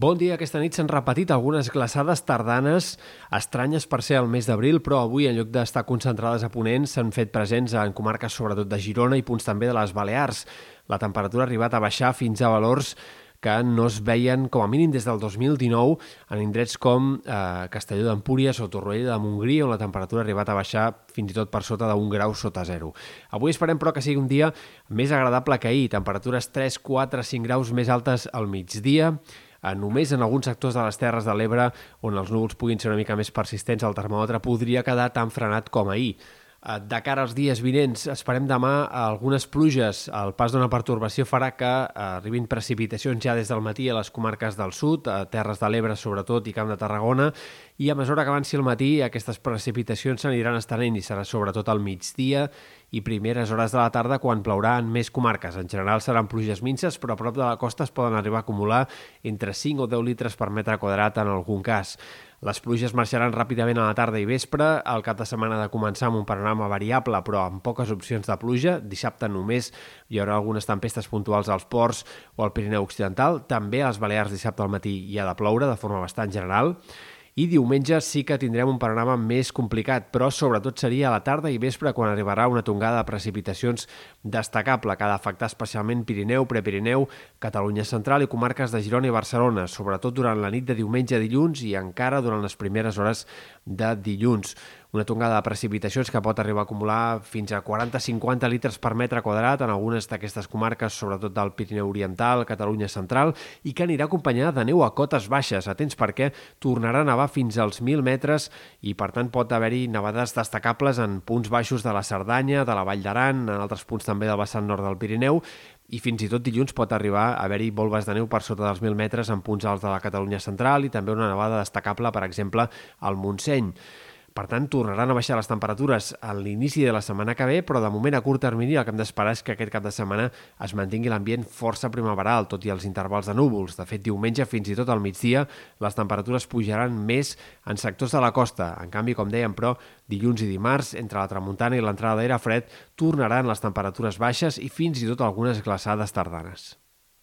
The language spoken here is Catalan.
Bon dia. Aquesta nit s'han repetit algunes glaçades tardanes estranyes per ser el mes d'abril, però avui, en lloc d'estar concentrades a Ponent, s'han fet presents en comarques sobretot de Girona i punts també de les Balears. La temperatura ha arribat a baixar fins a valors que no es veien com a mínim des del 2019 en indrets com eh, Castelló d'Empúries o Torroella de Montgrí, on la temperatura ha arribat a baixar fins i tot per sota d'un grau sota zero. Avui esperem, però, que sigui un dia més agradable que ahir, temperatures 3, 4, 5 graus més altes al migdia, eh, només en alguns sectors de les Terres de l'Ebre on els núvols puguin ser una mica més persistents, el termòmetre podria quedar tan frenat com ahir. Eh, de cara als dies vinents, esperem demà algunes pluges. El pas d'una pertorbació farà que eh, arribin precipitacions ja des del matí a les comarques del sud, a Terres de l'Ebre sobretot i Camp de Tarragona, i a mesura que avanci el matí aquestes precipitacions s'aniran estenent i serà sobretot al migdia i primeres hores de la tarda quan plourà en més comarques. En general seran pluges minces, però a prop de la costa es poden arribar a acumular entre 5 o 10 litres per metre quadrat en algun cas. Les pluges marxaran ràpidament a la tarda i vespre. El cap de setmana de començar amb un panorama variable, però amb poques opcions de pluja. Dissabte només hi haurà algunes tempestes puntuals als ports o al Pirineu Occidental. També a les Balears dissabte al matí hi ha de ploure de forma bastant general. I diumenge sí que tindrem un panorama més complicat, però sobretot seria a la tarda i vespre quan arribarà una tongada de precipitacions destacable que ha d'afectar especialment Pirineu, Prepirineu, Catalunya Central i comarques de Girona i Barcelona, sobretot durant la nit de diumenge a dilluns i encara durant les primeres hores de dilluns una tongada de precipitacions que pot arribar a acumular fins a 40-50 litres per metre quadrat en algunes d'aquestes comarques, sobretot del Pirineu Oriental, Catalunya Central, i que anirà acompanyada de neu a cotes baixes. Atents perquè tornarà a nevar fins als 1.000 metres i, per tant, pot haver-hi nevades destacables en punts baixos de la Cerdanya, de la Vall d'Aran, en altres punts també del vessant nord del Pirineu, i fins i tot dilluns pot arribar a haver-hi volves de neu per sota dels 1.000 metres en punts alts de la Catalunya central i també una nevada destacable, per exemple, al Montseny. Per tant, tornaran a baixar les temperatures a l'inici de la setmana que ve, però de moment a curt termini el que hem d'esperar és que aquest cap de setmana es mantingui l'ambient força primaveral, tot i els intervals de núvols. De fet, diumenge fins i tot al migdia les temperatures pujaran més en sectors de la costa. En canvi, com dèiem, però, dilluns i dimarts, entre la tramuntana i l'entrada d'aire fred, tornaran les temperatures baixes i fins i tot algunes glaçades tardanes.